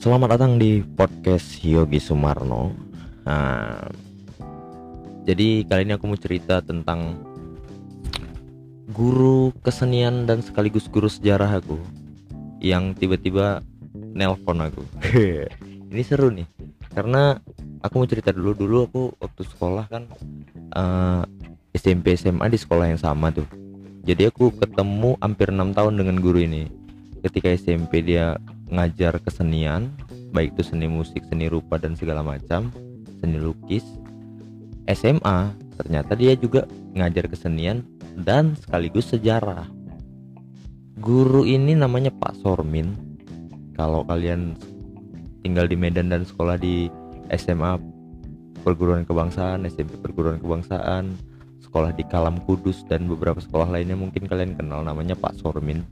Selamat datang di podcast Yogi Sumarno. Nah, jadi kali ini aku mau cerita tentang guru kesenian dan sekaligus guru sejarah aku yang tiba-tiba nelpon aku. ini seru nih, karena aku mau cerita dulu dulu aku waktu sekolah kan uh, eh, SMP SMA di sekolah yang sama tuh. Jadi aku ketemu hampir enam tahun dengan guru ini. Ketika SMP dia ngajar kesenian baik itu seni musik seni rupa dan segala macam seni lukis. SMA ternyata dia juga ngajar kesenian dan sekaligus sejarah. Guru ini namanya Pak Sormin. Kalau kalian tinggal di Medan dan sekolah di SMA perguruan kebangsaan SMP perguruan kebangsaan sekolah di Kalam Kudus dan beberapa sekolah lainnya mungkin kalian kenal namanya Pak Sormin.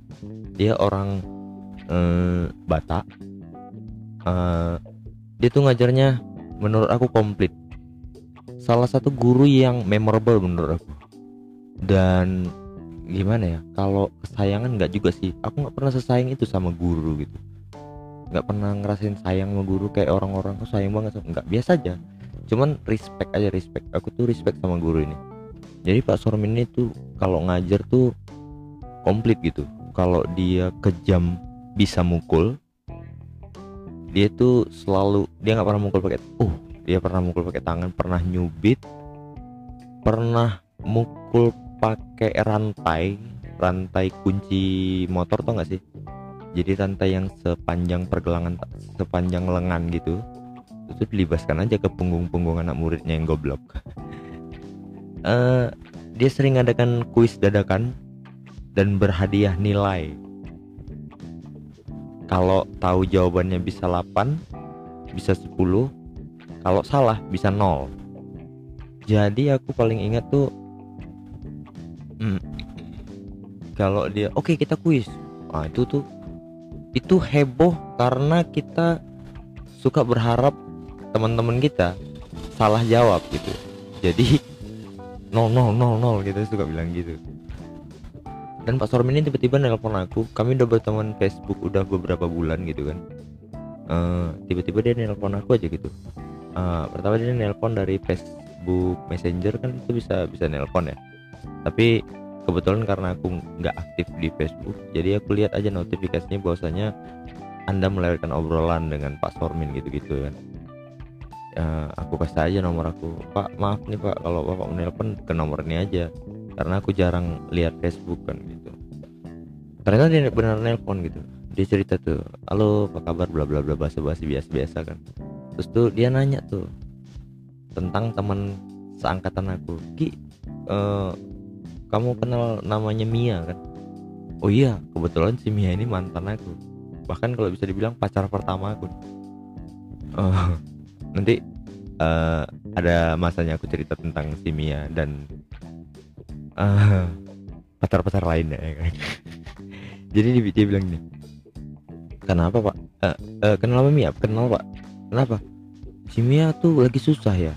Dia orang uh, Batak uh, dia tuh ngajarnya menurut aku komplit. Salah satu guru yang memorable menurut aku. Dan gimana ya kalau kesayangan nggak juga sih. Aku nggak pernah sesayang itu sama guru gitu. Nggak pernah ngerasain sayang sama guru kayak orang-orang tuh sayang banget nggak biasa aja. Cuman respect aja respect. Aku tuh respect sama guru ini. Jadi Pak Sormin tuh kalau ngajar tuh komplit gitu. Kalau dia kejam bisa mukul dia tuh selalu dia nggak pernah mukul pakai uh dia pernah mukul pakai tangan pernah nyubit pernah mukul pakai rantai rantai kunci motor tau gak sih? Jadi rantai yang sepanjang pergelangan sepanjang lengan gitu itu dilibaskan aja ke punggung-punggung anak muridnya yang goblok. Uh, dia sering adakan kuis dadakan dan berhadiah nilai kalau tahu jawabannya bisa 8 bisa 10 kalau salah bisa 0 jadi aku paling ingat tuh hmm, kalau dia oke okay, kita kuis. Nah itu tuh itu heboh karena kita suka berharap teman-teman kita salah jawab gitu. Jadi nol nol nol nol kita suka bilang gitu dan Pak Sormin ini tiba-tiba nelpon aku kami udah berteman Facebook udah beberapa bulan gitu kan. Uh, tiba-tiba dia nelpon aku aja gitu. Uh, pertama dia nelpon dari Facebook Messenger kan itu bisa bisa nelpon ya. Tapi kebetulan karena aku nggak aktif di Facebook jadi aku lihat aja notifikasinya bahwasanya anda melahirkan obrolan dengan Pak Sormin gitu-gitu kan. Uh, aku kasih aja nomor aku Pak maaf nih Pak kalau Bapak menelpon ke nomor ini aja karena aku jarang lihat Facebook kan gitu. Ternyata dia benar nelpon gitu. Dia cerita tuh halo apa kabar? Bla bla bla bahasa bahasa biasa biasa kan. Terus tuh dia nanya tuh tentang teman seangkatan aku. Ki uh, kamu kenal namanya Mia kan? Oh iya kebetulan si Mia ini mantan aku. Bahkan kalau bisa dibilang pacar pertama aku. Uh, nanti uh, ada masanya aku cerita tentang si Mia dan uh, pacar-pacar lain ya kan? Jadi dia, dia bilang nih kenapa pak? Uh, uh, kenal apa Mia? Kenal pak. Kenapa? Si Mia tuh lagi susah ya?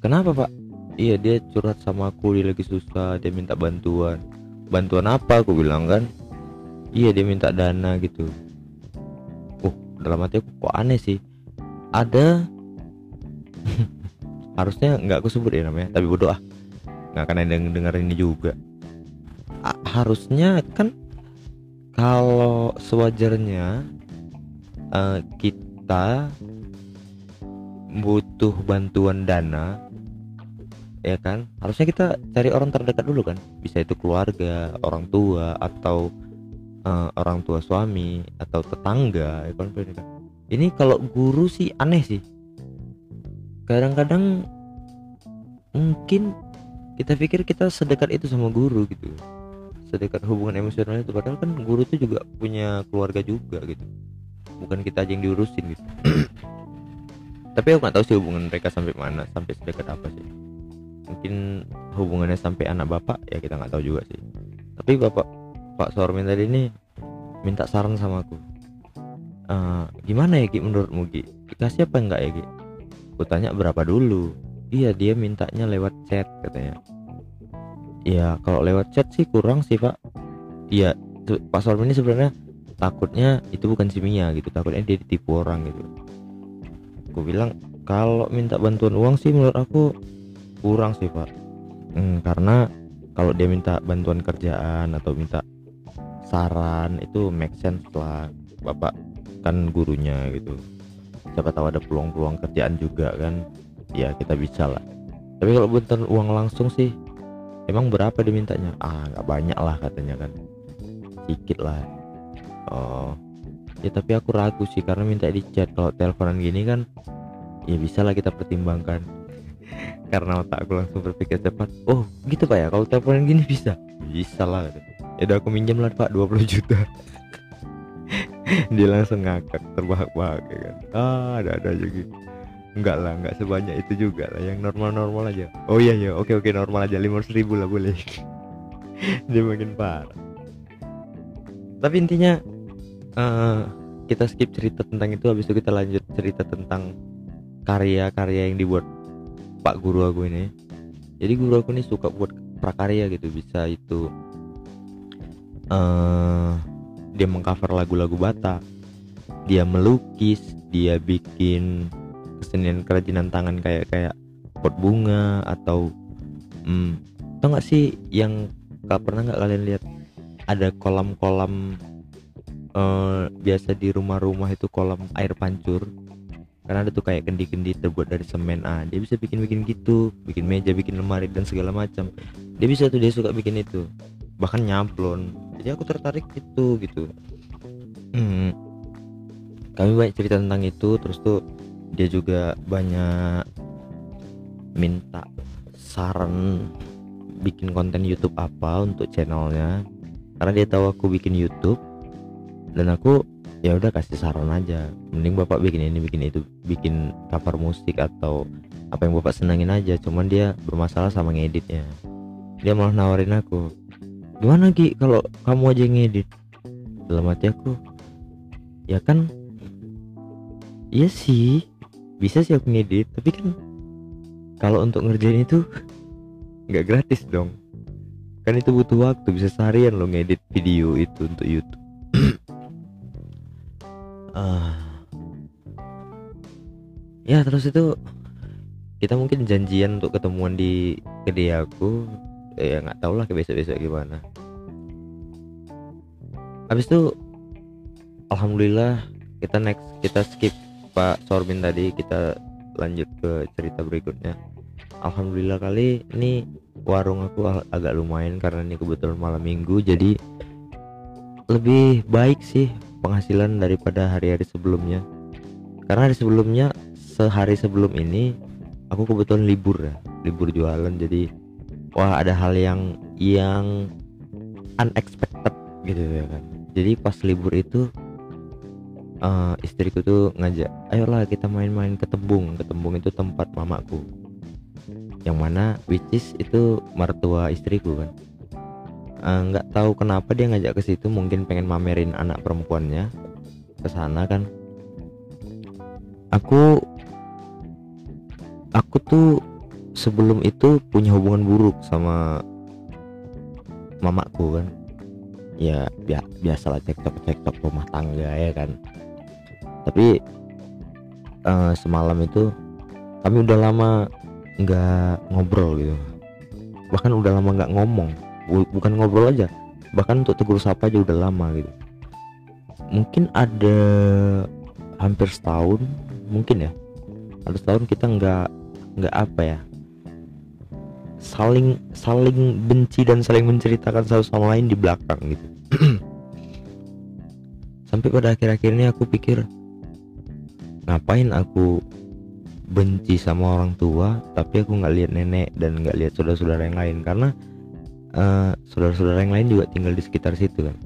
Kenapa pak? Iya dia curhat sama aku dia lagi susah dia minta bantuan. Bantuan apa? aku bilang kan. Iya dia minta dana gitu. Uh dalam hati aku kok aneh sih. Ada harusnya nggak aku sebut ya namanya tapi bodoh ah nggak akan ada yang dengar ini juga. A harusnya kan kalau sewajarnya uh, kita butuh bantuan dana ya kan? Harusnya kita cari orang terdekat dulu kan? Bisa itu keluarga orang tua atau uh, orang tua suami atau tetangga ya kan? Ini kalau guru sih aneh sih. Kadang-kadang mungkin kita pikir kita sedekat itu sama guru gitu. Sedekat hubungan emosional itu padahal kan guru itu juga punya keluarga juga gitu. Bukan kita aja yang diurusin gitu. Tapi aku nggak tahu sih hubungan mereka sampai mana sampai sedekat apa sih. Mungkin hubungannya sampai anak bapak ya kita nggak tahu juga sih. Tapi bapak Pak Sormin tadi ini minta saran sama aku. Uh, gimana ya Ki menurutmu Ki? Kasih apa enggak ya Ki? Aku tanya berapa dulu iya dia mintanya lewat chat katanya. Ya kalau lewat chat sih kurang sih pak. Iya Pak ini sebenarnya takutnya itu bukan si Mia gitu takutnya dia ditipu orang gitu. Aku bilang kalau minta bantuan uang sih menurut aku kurang sih pak. Hmm, karena kalau dia minta bantuan kerjaan atau minta saran itu make sense lah. Bapak kan gurunya gitu. Siapa tahu ada peluang-peluang kerjaan juga kan ya kita bisa lah. Tapi kalau bantuan uang langsung sih emang berapa dimintanya? Ah nggak banyak lah katanya kan. Sedikit lah. Oh. Ya tapi aku ragu sih karena minta di chat. Kalau teleponan gini kan ya bisa lah kita pertimbangkan. Karena otak aku langsung berpikir cepat. Oh gitu pak ya? Kalau teleponan gini bisa? Bisa lah. Ya udah aku minjem lah pak 20 juta. Dia langsung ngakak terbahak-bahak ya kan. Ah ada-ada aja gitu enggak lah enggak sebanyak itu juga lah yang normal-normal aja. Oh iya ya oke oke normal aja lima ribu lah boleh. Dia makin parah. Tapi intinya uh, kita skip cerita tentang itu habis itu kita lanjut cerita tentang karya-karya yang dibuat pak guru aku ini. Jadi guru aku ini suka buat prakarya gitu bisa itu uh, dia mengcover lagu-lagu Batak dia melukis dia bikin kesenian kerajinan tangan kayak kayak pot bunga atau hmm, tau gak sih yang gak pernah nggak kalian lihat? Ada kolam-kolam uh, biasa di rumah-rumah itu kolam air pancur. Karena ada tuh kayak kendi-kendi terbuat dari semen. Ah dia bisa bikin-bikin gitu bikin meja bikin lemari dan segala macam. Dia bisa tuh dia suka bikin itu. Bahkan nyablon jadi aku tertarik itu gitu. Hmm. kami banyak cerita tentang itu terus tuh dia juga banyak minta saran bikin konten YouTube apa untuk channelnya. Karena dia tahu aku bikin YouTube dan aku ya udah kasih saran aja. Mending bapak bikin ini bikin itu bikin cover musik atau apa yang bapak senangin aja. Cuman dia bermasalah sama ngeditnya. Dia malah nawarin aku gimana Ki kalau kamu aja ngedit? Dalam hati aku ya kan? Iya sih bisa sih aku ngedit tapi kan kalau untuk ngerjain itu nggak gratis dong. Kan itu butuh waktu bisa seharian lo ngedit video itu untuk YouTube. Uh, ya terus itu kita mungkin janjian untuk ketemuan di kedai aku. Ya nggak tahu lah ke besok besok gimana. Habis itu alhamdulillah kita next kita skip Pak Sorbin tadi kita lanjut ke cerita berikutnya. Alhamdulillah kali ini warung aku agak lumayan karena ini kebetulan malam minggu jadi lebih baik sih penghasilan daripada hari-hari sebelumnya. Karena hari sebelumnya sehari sebelum ini aku kebetulan libur ya libur jualan jadi wah ada hal yang yang unexpected gitu ya kan. Jadi pas libur itu uh, istriku tuh ngajak ayolah kita main-main ke Tembung. Ke Tembung itu tempat mamaku. Yang mana which is itu mertua istriku kan. Eh, nggak uh, tahu kenapa dia ngajak ke situ mungkin pengen mamerin anak perempuannya ke sana kan. Aku aku tuh sebelum itu punya hubungan buruk sama mamaku kan. Ya bi biasalah cekcok cekcok rumah tangga ya kan tapi uh, semalam itu kami udah lama nggak ngobrol gitu. Bahkan udah lama nggak ngomong. Bukan ngobrol aja. Bahkan untuk tegur sapa aja udah lama gitu. Mungkin ada hampir setahun mungkin ya. Ada setahun kita nggak nggak apa ya. Saling saling benci dan saling menceritakan satu sama lain di belakang gitu. Sampai pada akhir-akhir ini aku pikir ngapain aku benci sama orang tua tapi aku nggak lihat nenek dan nggak lihat saudara-saudara yang lain? Karena uh, saudara-saudara yang lain juga tinggal di sekitar situ kan.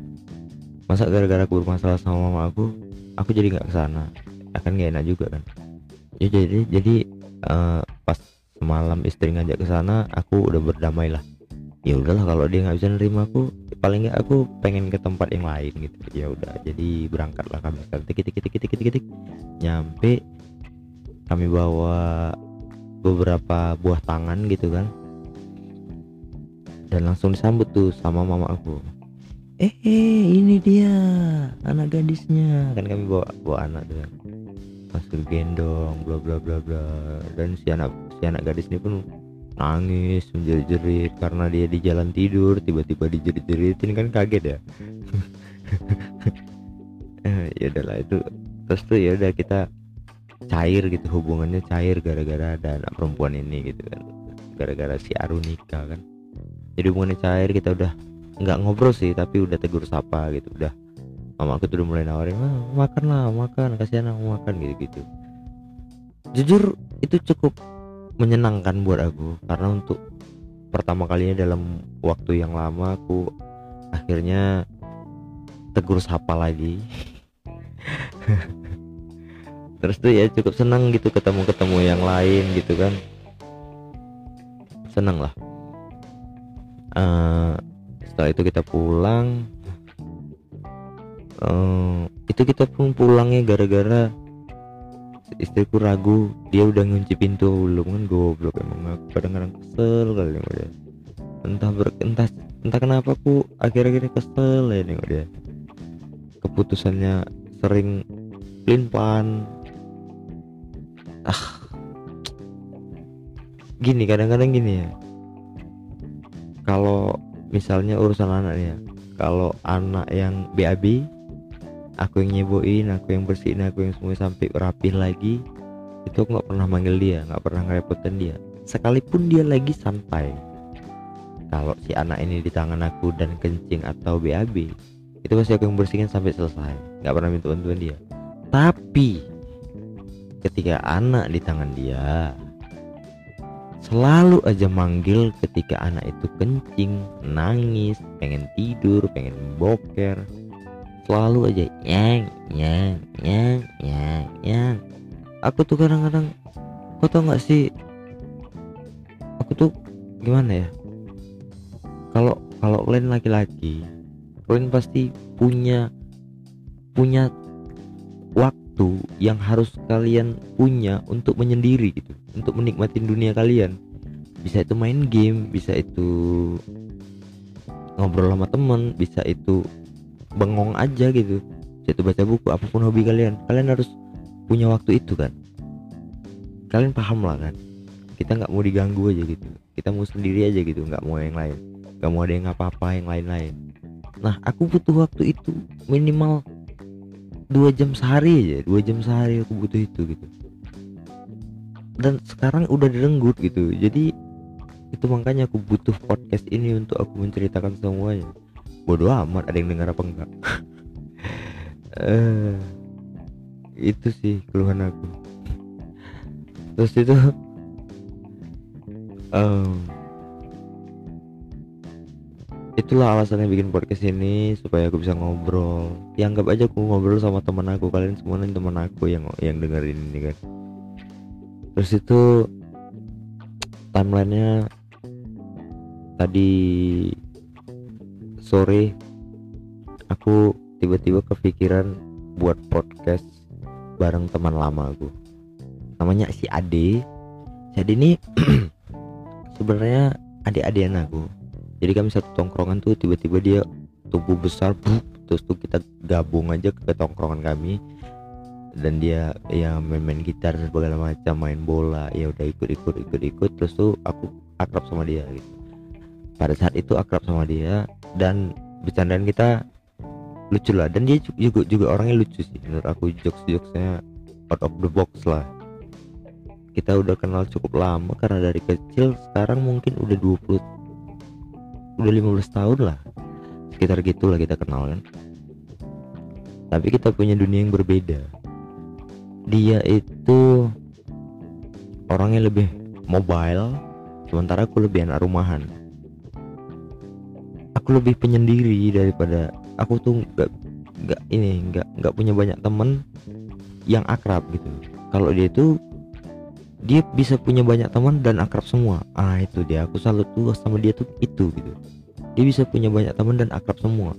Masa gara-gara aku bermasalah sama mama aku aku jadi nggak ke sana akan gak enak juga kan. Ya jadi jadi uh, pas semalam istri ngajak ke sana aku udah berdamai lah ya udahlah kalau dia nggak bisa nerima aku paling nggak aku pengen ke tempat yang lain gitu. Ya udah jadi berangkatlah kami. Sekarang tik tik tik tik tik tik nyampe kami bawa beberapa buah tangan gitu kan. Dan langsung disambut tuh sama mama aku. Eh ini dia anak gadisnya. Kan kami bawa bawa anak tuh kan. gendong bla bla bla bla. Dan si anak si anak gadis ini pun nangis menjerit-jerit karena dia di jalan tidur tiba-tiba dijerit-jeritin kan kaget ya? Ya udahlah itu terus tuh ya udah kita cair gitu hubungannya cair gara-gara ada anak perempuan ini gitu kan. Gara-gara si Aru nikah kan. Jadi hubungannya cair kita udah nggak ngobrol sih tapi udah tegur sapa gitu udah. Mama aku tuh udah mulai nawarin ah, makan lah makan kasihan aku makan gitu gitu jujur itu cukup menyenangkan buat aku. Karena untuk pertama kalinya dalam waktu yang lama aku akhirnya tegur sapa lagi. Terus tuh ya cukup senang gitu ketemu-ketemu yang lain gitu kan. Senang lah. Uh, setelah itu kita pulang. Uh, itu kita pun pulangnya gara-gara istriku ragu dia udah ngunci pintu. Belum kan goblok emang kadang-kadang kesel kali nih dia. Entah ber, entah entah kenapa aku akhir-akhir kesel ya nih dia. Keputusannya sering pan ah. Gini kadang-kadang gini ya. Kalau misalnya urusan anak ya kalau anak yang BAB aku yang nyeboin aku yang bersihin aku yang semua sampai rapih lagi. Itu aku nggak pernah manggil dia nggak pernah ngerepotin dia. Sekalipun dia lagi santai kalau si anak ini di tangan aku dan kencing atau BAB itu pasti aku yang bersihkan sampai selesai. Nggak pernah minta bantuan dia. Tapi ketika anak di tangan dia selalu aja manggil ketika anak itu kencing nangis pengen tidur pengen boker selalu aja yang yang yang yang yang aku tuh kadang-kadang kau tau nggak sih? Aku tuh gimana ya? Kalau kalau kalian laki-laki kalian pasti punya punya waktu yang harus kalian punya untuk menyendiri gitu untuk menikmati dunia kalian. Bisa itu main game bisa itu ngobrol sama temen bisa itu bengong aja gitu. Itu baca buku apa pun hobi kalian kalian harus punya waktu itu kan. Kalian paham lah kan. Kita nggak mau diganggu aja gitu. Kita mau sendiri aja gitu nggak mau yang lain. Nggak mau ada yang apa-apa yang lain-lain. Nah aku butuh waktu itu minimal dua jam sehari aja dua jam sehari aku butuh itu gitu. Dan sekarang udah direnggut gitu. Jadi itu makanya aku butuh podcast ini untuk aku menceritakan semuanya bodoh amat ada yang dengar apa enggak? Uh, itu sih keluhan aku. Terus itu um, itulah alasannya bikin podcast ini supaya aku bisa ngobrol. Ya anggap aja aku ngobrol sama teman aku kalian semua nih teman aku yang yang dengerin ini kan. Terus itu timelinenya tadi sore aku tiba-tiba kepikiran buat podcast bareng teman lama aku. Namanya si Ade. Ade ini sebenarnya adik-adian aku. Jadi kami satu tongkrongan tuh tiba-tiba dia tumbuh besar terus tuh kita gabung aja ke tongkrongan kami. Dan dia ya main-main gitar segala macam main bola ya udah ikut-ikut ikut-ikut terus tuh aku akrab sama dia gitu pada saat itu akrab sama dia dan bercandaan kita lucu lah. Dan dia juga juga orangnya lucu sih menurut aku jokes jokesnya out of the box lah. Kita udah kenal cukup lama karena dari kecil sekarang mungkin udah 20 udah 15 tahun lah. Sekitar gitulah kita kenal kan. Tapi kita punya dunia yang berbeda. Dia itu orangnya lebih mobile sementara aku lebih anak rumahan aku lebih penyendiri daripada aku tuh nggak nggak ini nggak nggak punya banyak temen yang akrab gitu. Kalau dia tuh dia bisa punya banyak teman dan akrab semua. Ah itu dia. Aku selalu tuh sama dia tuh itu gitu. Dia bisa punya banyak teman dan akrab semua.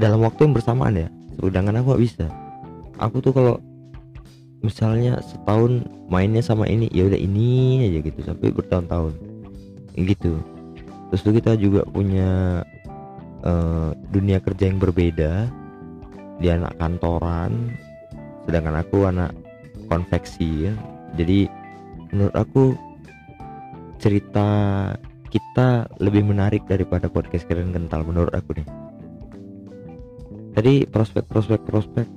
Dalam waktu yang bersamaan ya. Sedangkan aku gak bisa. Aku tuh kalau misalnya setahun mainnya sama ini ya udah ini aja gitu sampai bertahun-tahun. Gitu terus tuh kita juga punya uh, dunia kerja yang berbeda. Dia anak kantoran sedangkan aku anak konveksi ya jadi menurut aku cerita kita lebih menarik daripada podcast kalian kental menurut aku nih. Tadi prospek prospek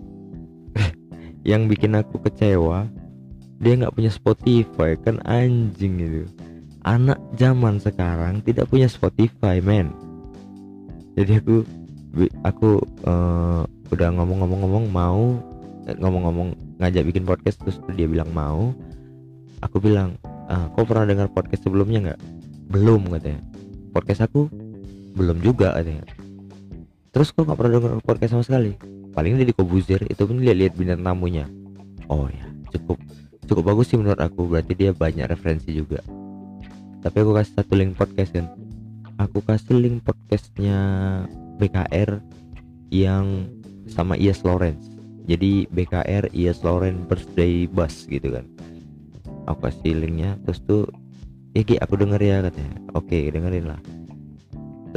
yang bikin aku kecewa dia nggak punya Spotify kan anjing itu anak zaman sekarang tidak punya Spotify men. Jadi aku aku uh, udah ngomong-ngomong-ngomong mau eh, ngomong-ngomong ngajak bikin podcast terus dia bilang mau aku bilang ah, kau pernah dengar podcast sebelumnya nggak? Belum katanya. Podcast aku belum juga katanya. Terus kok nggak pernah dengar podcast sama sekali? Paling dia di Kobuzir itu pun lihat-lihat bintang tamunya. Oh ya cukup cukup bagus sih menurut aku. Berarti dia banyak referensi juga tapi aku kasih satu link podcast kan? Aku kasih link podcastnya BKR yang sama Ias Lawrence. Jadi BKR Ias Lawrence birthday bus gitu kan? Aku kasih linknya. Terus tuh ya Ki, aku denger ya katanya. Oke dengerin lah.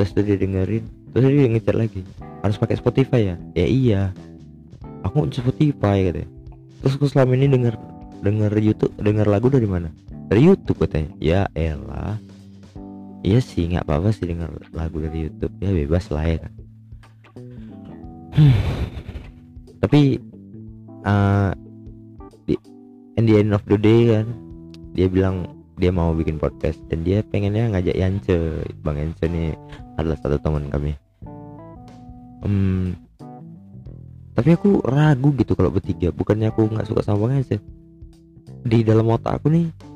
Terus tuh dia dengerin terus dia ngecat lagi. Harus pakai Spotify ya? Ya iya. Aku Spotify katanya. Terus aku selama ini denger denger YouTube denger lagu dari mana dari YouTube katanya ya elah iya sih nggak apa-apa sih denger lagu dari YouTube. Ya bebas lah ya. Kan tapi uh, di in the end of the day kan dia bilang dia mau bikin podcast dan dia pengennya ngajak Yance. Bang Yance nih adalah satu teman kami. Um, tapi aku ragu gitu kalau bertiga. Bukannya aku nggak suka sama Bang Yance. Di dalam otak aku nih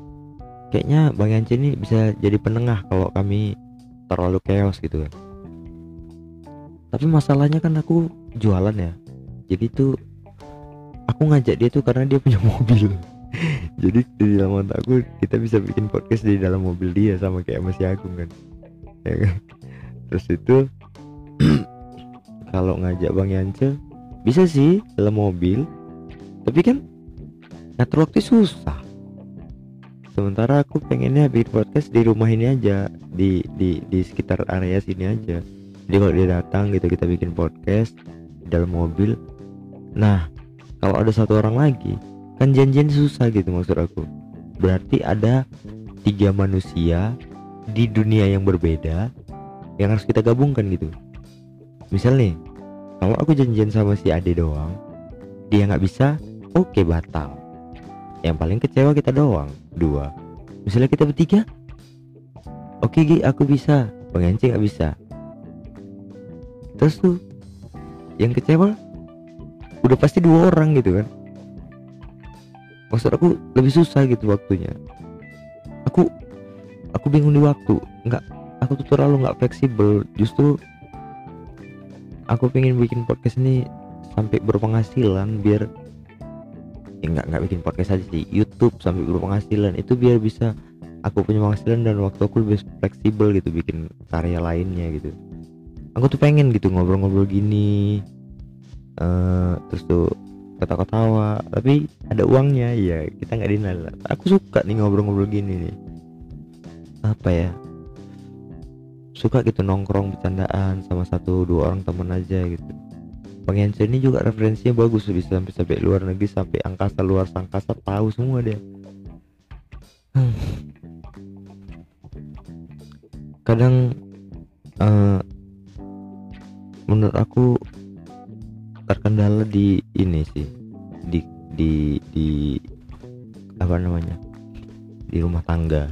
kayaknya Bang Yance ini bisa jadi penengah kalau kami terlalu chaos gitu kan. Tapi masalahnya kan aku jualan ya. Jadi tuh aku ngajak dia tuh karena dia punya mobil. Jadi di dalam otak aku kita bisa bikin podcast di dalam mobil dia sama kayak masih Agung kan. Ya kan? Terus itu kalau ngajak Bang Yance bisa sih dalam mobil. Tapi kan ngatur waktu susah sementara aku pengennya bikin podcast di rumah ini aja di di di sekitar area sini aja. Jadi kalau dia datang gitu kita bikin podcast di dalam mobil. Nah kalau ada satu orang lagi kan janjian susah gitu maksud aku. Berarti ada tiga manusia di dunia yang berbeda yang harus kita gabungkan gitu. Misal nih kalau aku janjian sama si Ade doang dia nggak bisa oke okay, batal yang paling kecewa kita doang dua. Misalnya kita bertiga? Oke okay, aku bisa. Pengencing nggak bisa. Terus tuh yang kecewa udah pasti dua orang gitu kan. Maksud aku lebih susah gitu waktunya. Aku aku bingung di waktu. Nggak aku tuh terlalu nggak fleksibel. Justru aku pengen bikin podcast ini sampai berpenghasilan biar ya nggak nggak bikin podcast aja sih. YouTube sampai berpenghasilan itu biar bisa aku punya penghasilan dan waktu aku lebih fleksibel gitu bikin karya lainnya gitu. Aku tuh pengen gitu ngobrol-ngobrol gini uh, terus tuh ketawa-ketawa. Tapi ada uangnya ya kita nggak dinal aku suka nih ngobrol-ngobrol gini nih. Apa ya? Suka gitu nongkrong bercandaan sama satu dua orang teman aja gitu Bang ini juga referensinya bagus bisa sampai sampai luar negeri sampai angkasa luar sangkasa tahu semua dia. Kadang uh, menurut aku terkendala di ini sih di di di apa namanya di rumah tangga.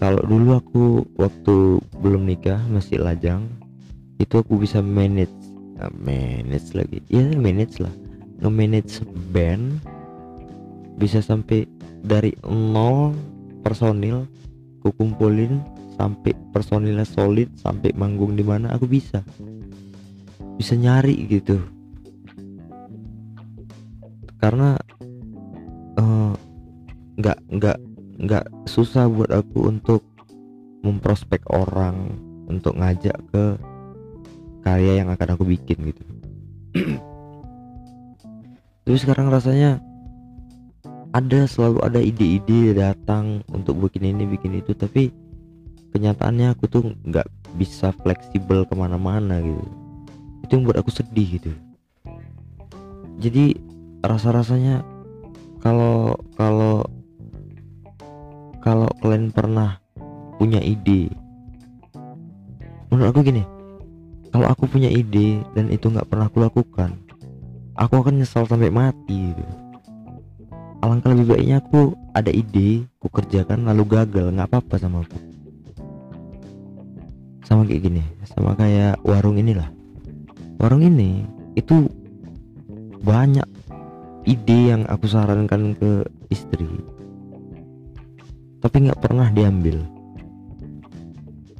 Kalau dulu aku waktu belum nikah masih lajang itu aku bisa manage manage lagi. Ya manage lah. Nge-manage band bisa sampai dari nol personil kukumpulin sampai personilnya solid sampai manggung di mana aku bisa. Bisa nyari gitu. Karena eh, nggak uh, nggak nggak susah buat aku untuk memprospek orang untuk ngajak ke karya yang akan aku bikin gitu. Tapi sekarang rasanya ada selalu ada ide-ide datang untuk bikin ini bikin itu tapi kenyataannya aku tuh nggak bisa fleksibel ke mana-mana gitu. Itu yang buat aku sedih gitu. Jadi rasa-rasanya kalau kalau kalau kalian pernah punya ide menurut aku gini kalau aku punya ide dan itu nggak pernah aku lakukan aku akan nyesal sampai mati gitu. Alangkah lebih baiknya aku ada ide aku kerjakan lalu gagal. Nggak apa-apa sama aku. Sama kayak gini sama kayak warung inilah. Warung ini itu banyak ide yang aku sarankan ke istri. Tapi nggak pernah diambil.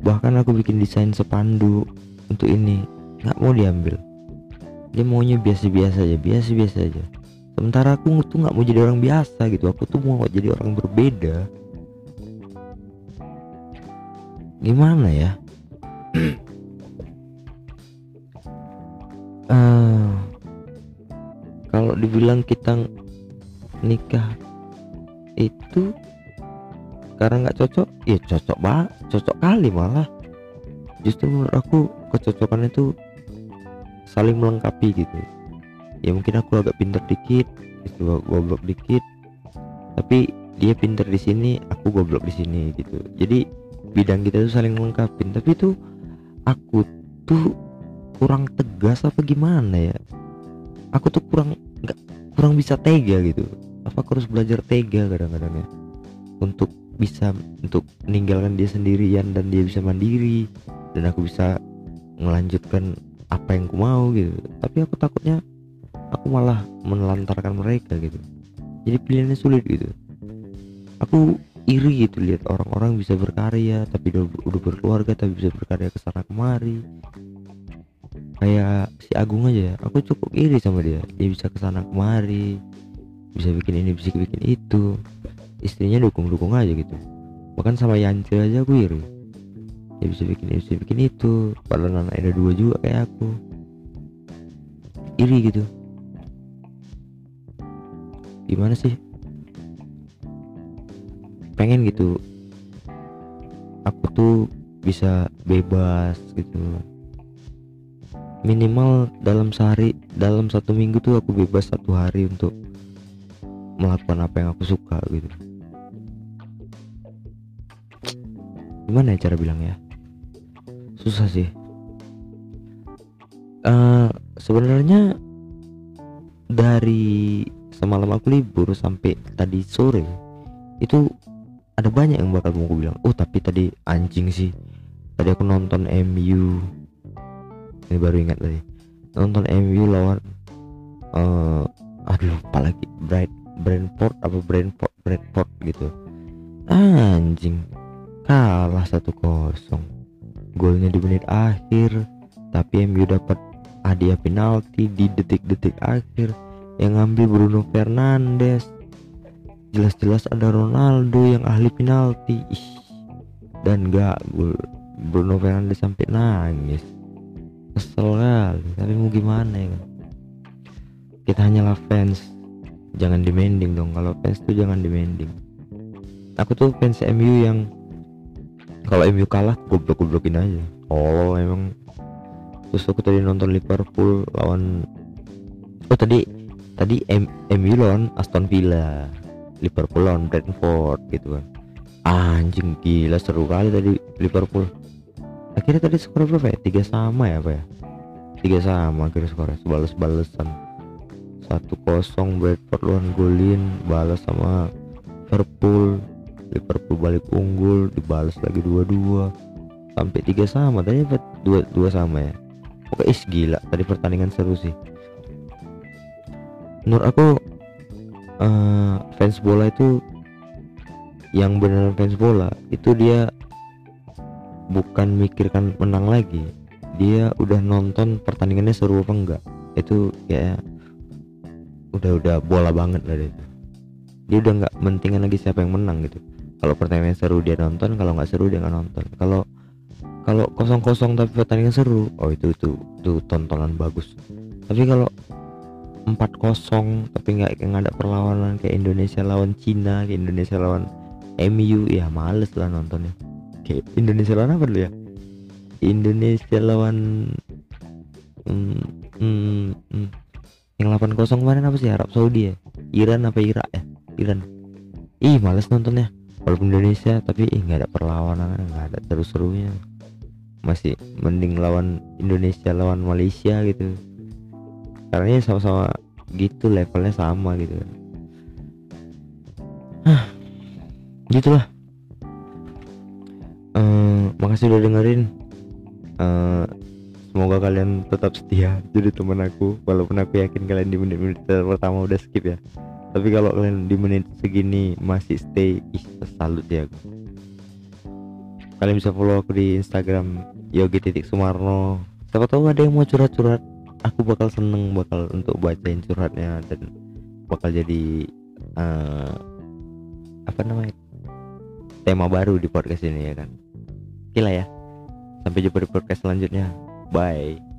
Bahkan aku bikin desain sepanduk untuk ini. Nggak mau diambil. Dia maunya biasa-biasa aja biasa-biasa aja. Sementara aku tuh nggak mau jadi orang biasa gitu. Aku tuh mau jadi orang berbeda. Gimana ya? Uh, kalau dibilang kita nikah itu karena nggak cocok ya cocok banget cocok kali malah. Justru menurut aku kecocokan itu saling melengkapi gitu. Ya mungkin aku agak pinter dikit itu goblok dikit. Tapi dia pinter di sini aku goblok di sini gitu. Jadi bidang kita tuh saling melengkapi. Tapi tuh aku tuh kurang tegas apa gimana ya? Aku tuh kurang nggak kurang bisa tega gitu. Apa aku harus belajar tega kadang-kadang ya? Untuk bisa untuk meninggalkan dia sendirian dan dia bisa mandiri. Dan aku bisa melanjutkan apa yang aku mau gitu. Tapi aku takutnya aku malah menelantarkan mereka gitu. Jadi pilihannya sulit gitu. Aku iri gitu lihat orang-orang bisa berkarya tapi udah, udah berkeluarga tapi bisa berkarya ke sana kemari. Kayak si Agung aja ya aku cukup iri sama dia. Dia bisa ke sana kemari bisa bikin ini bisa bikin itu. Istrinya dukung-dukung aja gitu. Bahkan sama Yance aja aku iri ya bisa bikin ini bisa bikin itu. Padahal anak ada dua juga kayak aku. Iri gitu. Gimana sih? Pengen gitu. Aku tuh bisa bebas gitu. Minimal dalam sehari dalam satu minggu tuh aku bebas satu hari untuk melakukan apa yang aku suka gitu. Gimana ya cara bilangnya susah sih. Uh, sebenarnya dari semalam aku libur sampai tadi sore itu ada banyak yang bakal mau bilang oh tapi tadi anjing sih. Tadi aku nonton MU ini baru ingat tadi. Nonton MU lawan uh, aduh lupa lagi. Bright Brentford apa Brentford Brentford gitu. Anjing. Kalah satu kosong golnya di menit akhir. Tapi MU dapat hadiah penalti di detik-detik akhir. Yang ngambil Bruno Fernandes. Jelas-jelas ada Ronaldo yang ahli penalti. Dan gak Bruno Fernandes sampai nangis. Kesel kali tapi mau gimana ya kan? Kita hanyalah fans. Jangan demanding dong kalau fans tuh jangan demanding. Aku tuh fans MU yang kalau MU kalah goblok goblokin aja. Oh emang. Terus aku tadi nonton Liverpool lawan oh tadi tadi M MU lawan Aston Villa. Liverpool lawan Brentford gitu kan. Anjing gila seru kali tadi Liverpool. Akhirnya tadi skor berapa ya? Tiga sama ya apa ya? Tiga sama akhirnya skornya sebalas balesan satu kosong Brentford lawan golin balas sama Liverpool Liverpool balik unggul dibalas lagi dua-dua. Sampai tiga sama tadi dua dua sama ya? Oke is gila tadi pertandingan seru sih. Menurut aku uh, fans bola itu yang benar fans bola itu dia bukan mikirkan menang lagi. Dia udah nonton pertandingannya seru apa enggak. Itu kayak udah udah bola banget lah itu dia udah nggak mentingin lagi siapa yang menang gitu kalau pertandingan seru dia nonton kalau nggak seru dia nggak nonton. Kalau kalau kosong kosong tapi pertandingan seru oh itu itu itu tontonan bagus. Tapi kalau empat kosong tapi nggak nggak ada perlawanan kayak Indonesia lawan Cina kayak Indonesia lawan MU ya males lah nontonnya. Kayak Indonesia lawan apa dulu ya? Indonesia lawan hmm, hmm, hmm. yang 8-0 kemarin apa sih? Arab Saudi ya? Iran apa Irak ya? Iran. Ih males nontonnya walaupun Indonesia tapi ih nggak ada perlawanan nggak ada seru-serunya masih mending lawan Indonesia lawan Malaysia gitu. Karena ya sama-sama gitu levelnya sama gitu. Hah, gitulah. Uh, makasih udah dengerin. Uh, semoga kalian tetap setia jadi teman aku walaupun aku yakin kalian di menit-menit pertama udah skip ya tapi kalau kalian di menit segini masih stay ih salut ya kalian bisa follow aku di Instagram yogi titik sumarno. Siapa tahu ada yang mau curhat-curhat. Aku bakal seneng bakal untuk bacain curhatnya dan bakal jadi uh, apa namanya tema baru di podcast ini ya kan? Lah ya. Sampai jumpa di podcast selanjutnya. Bye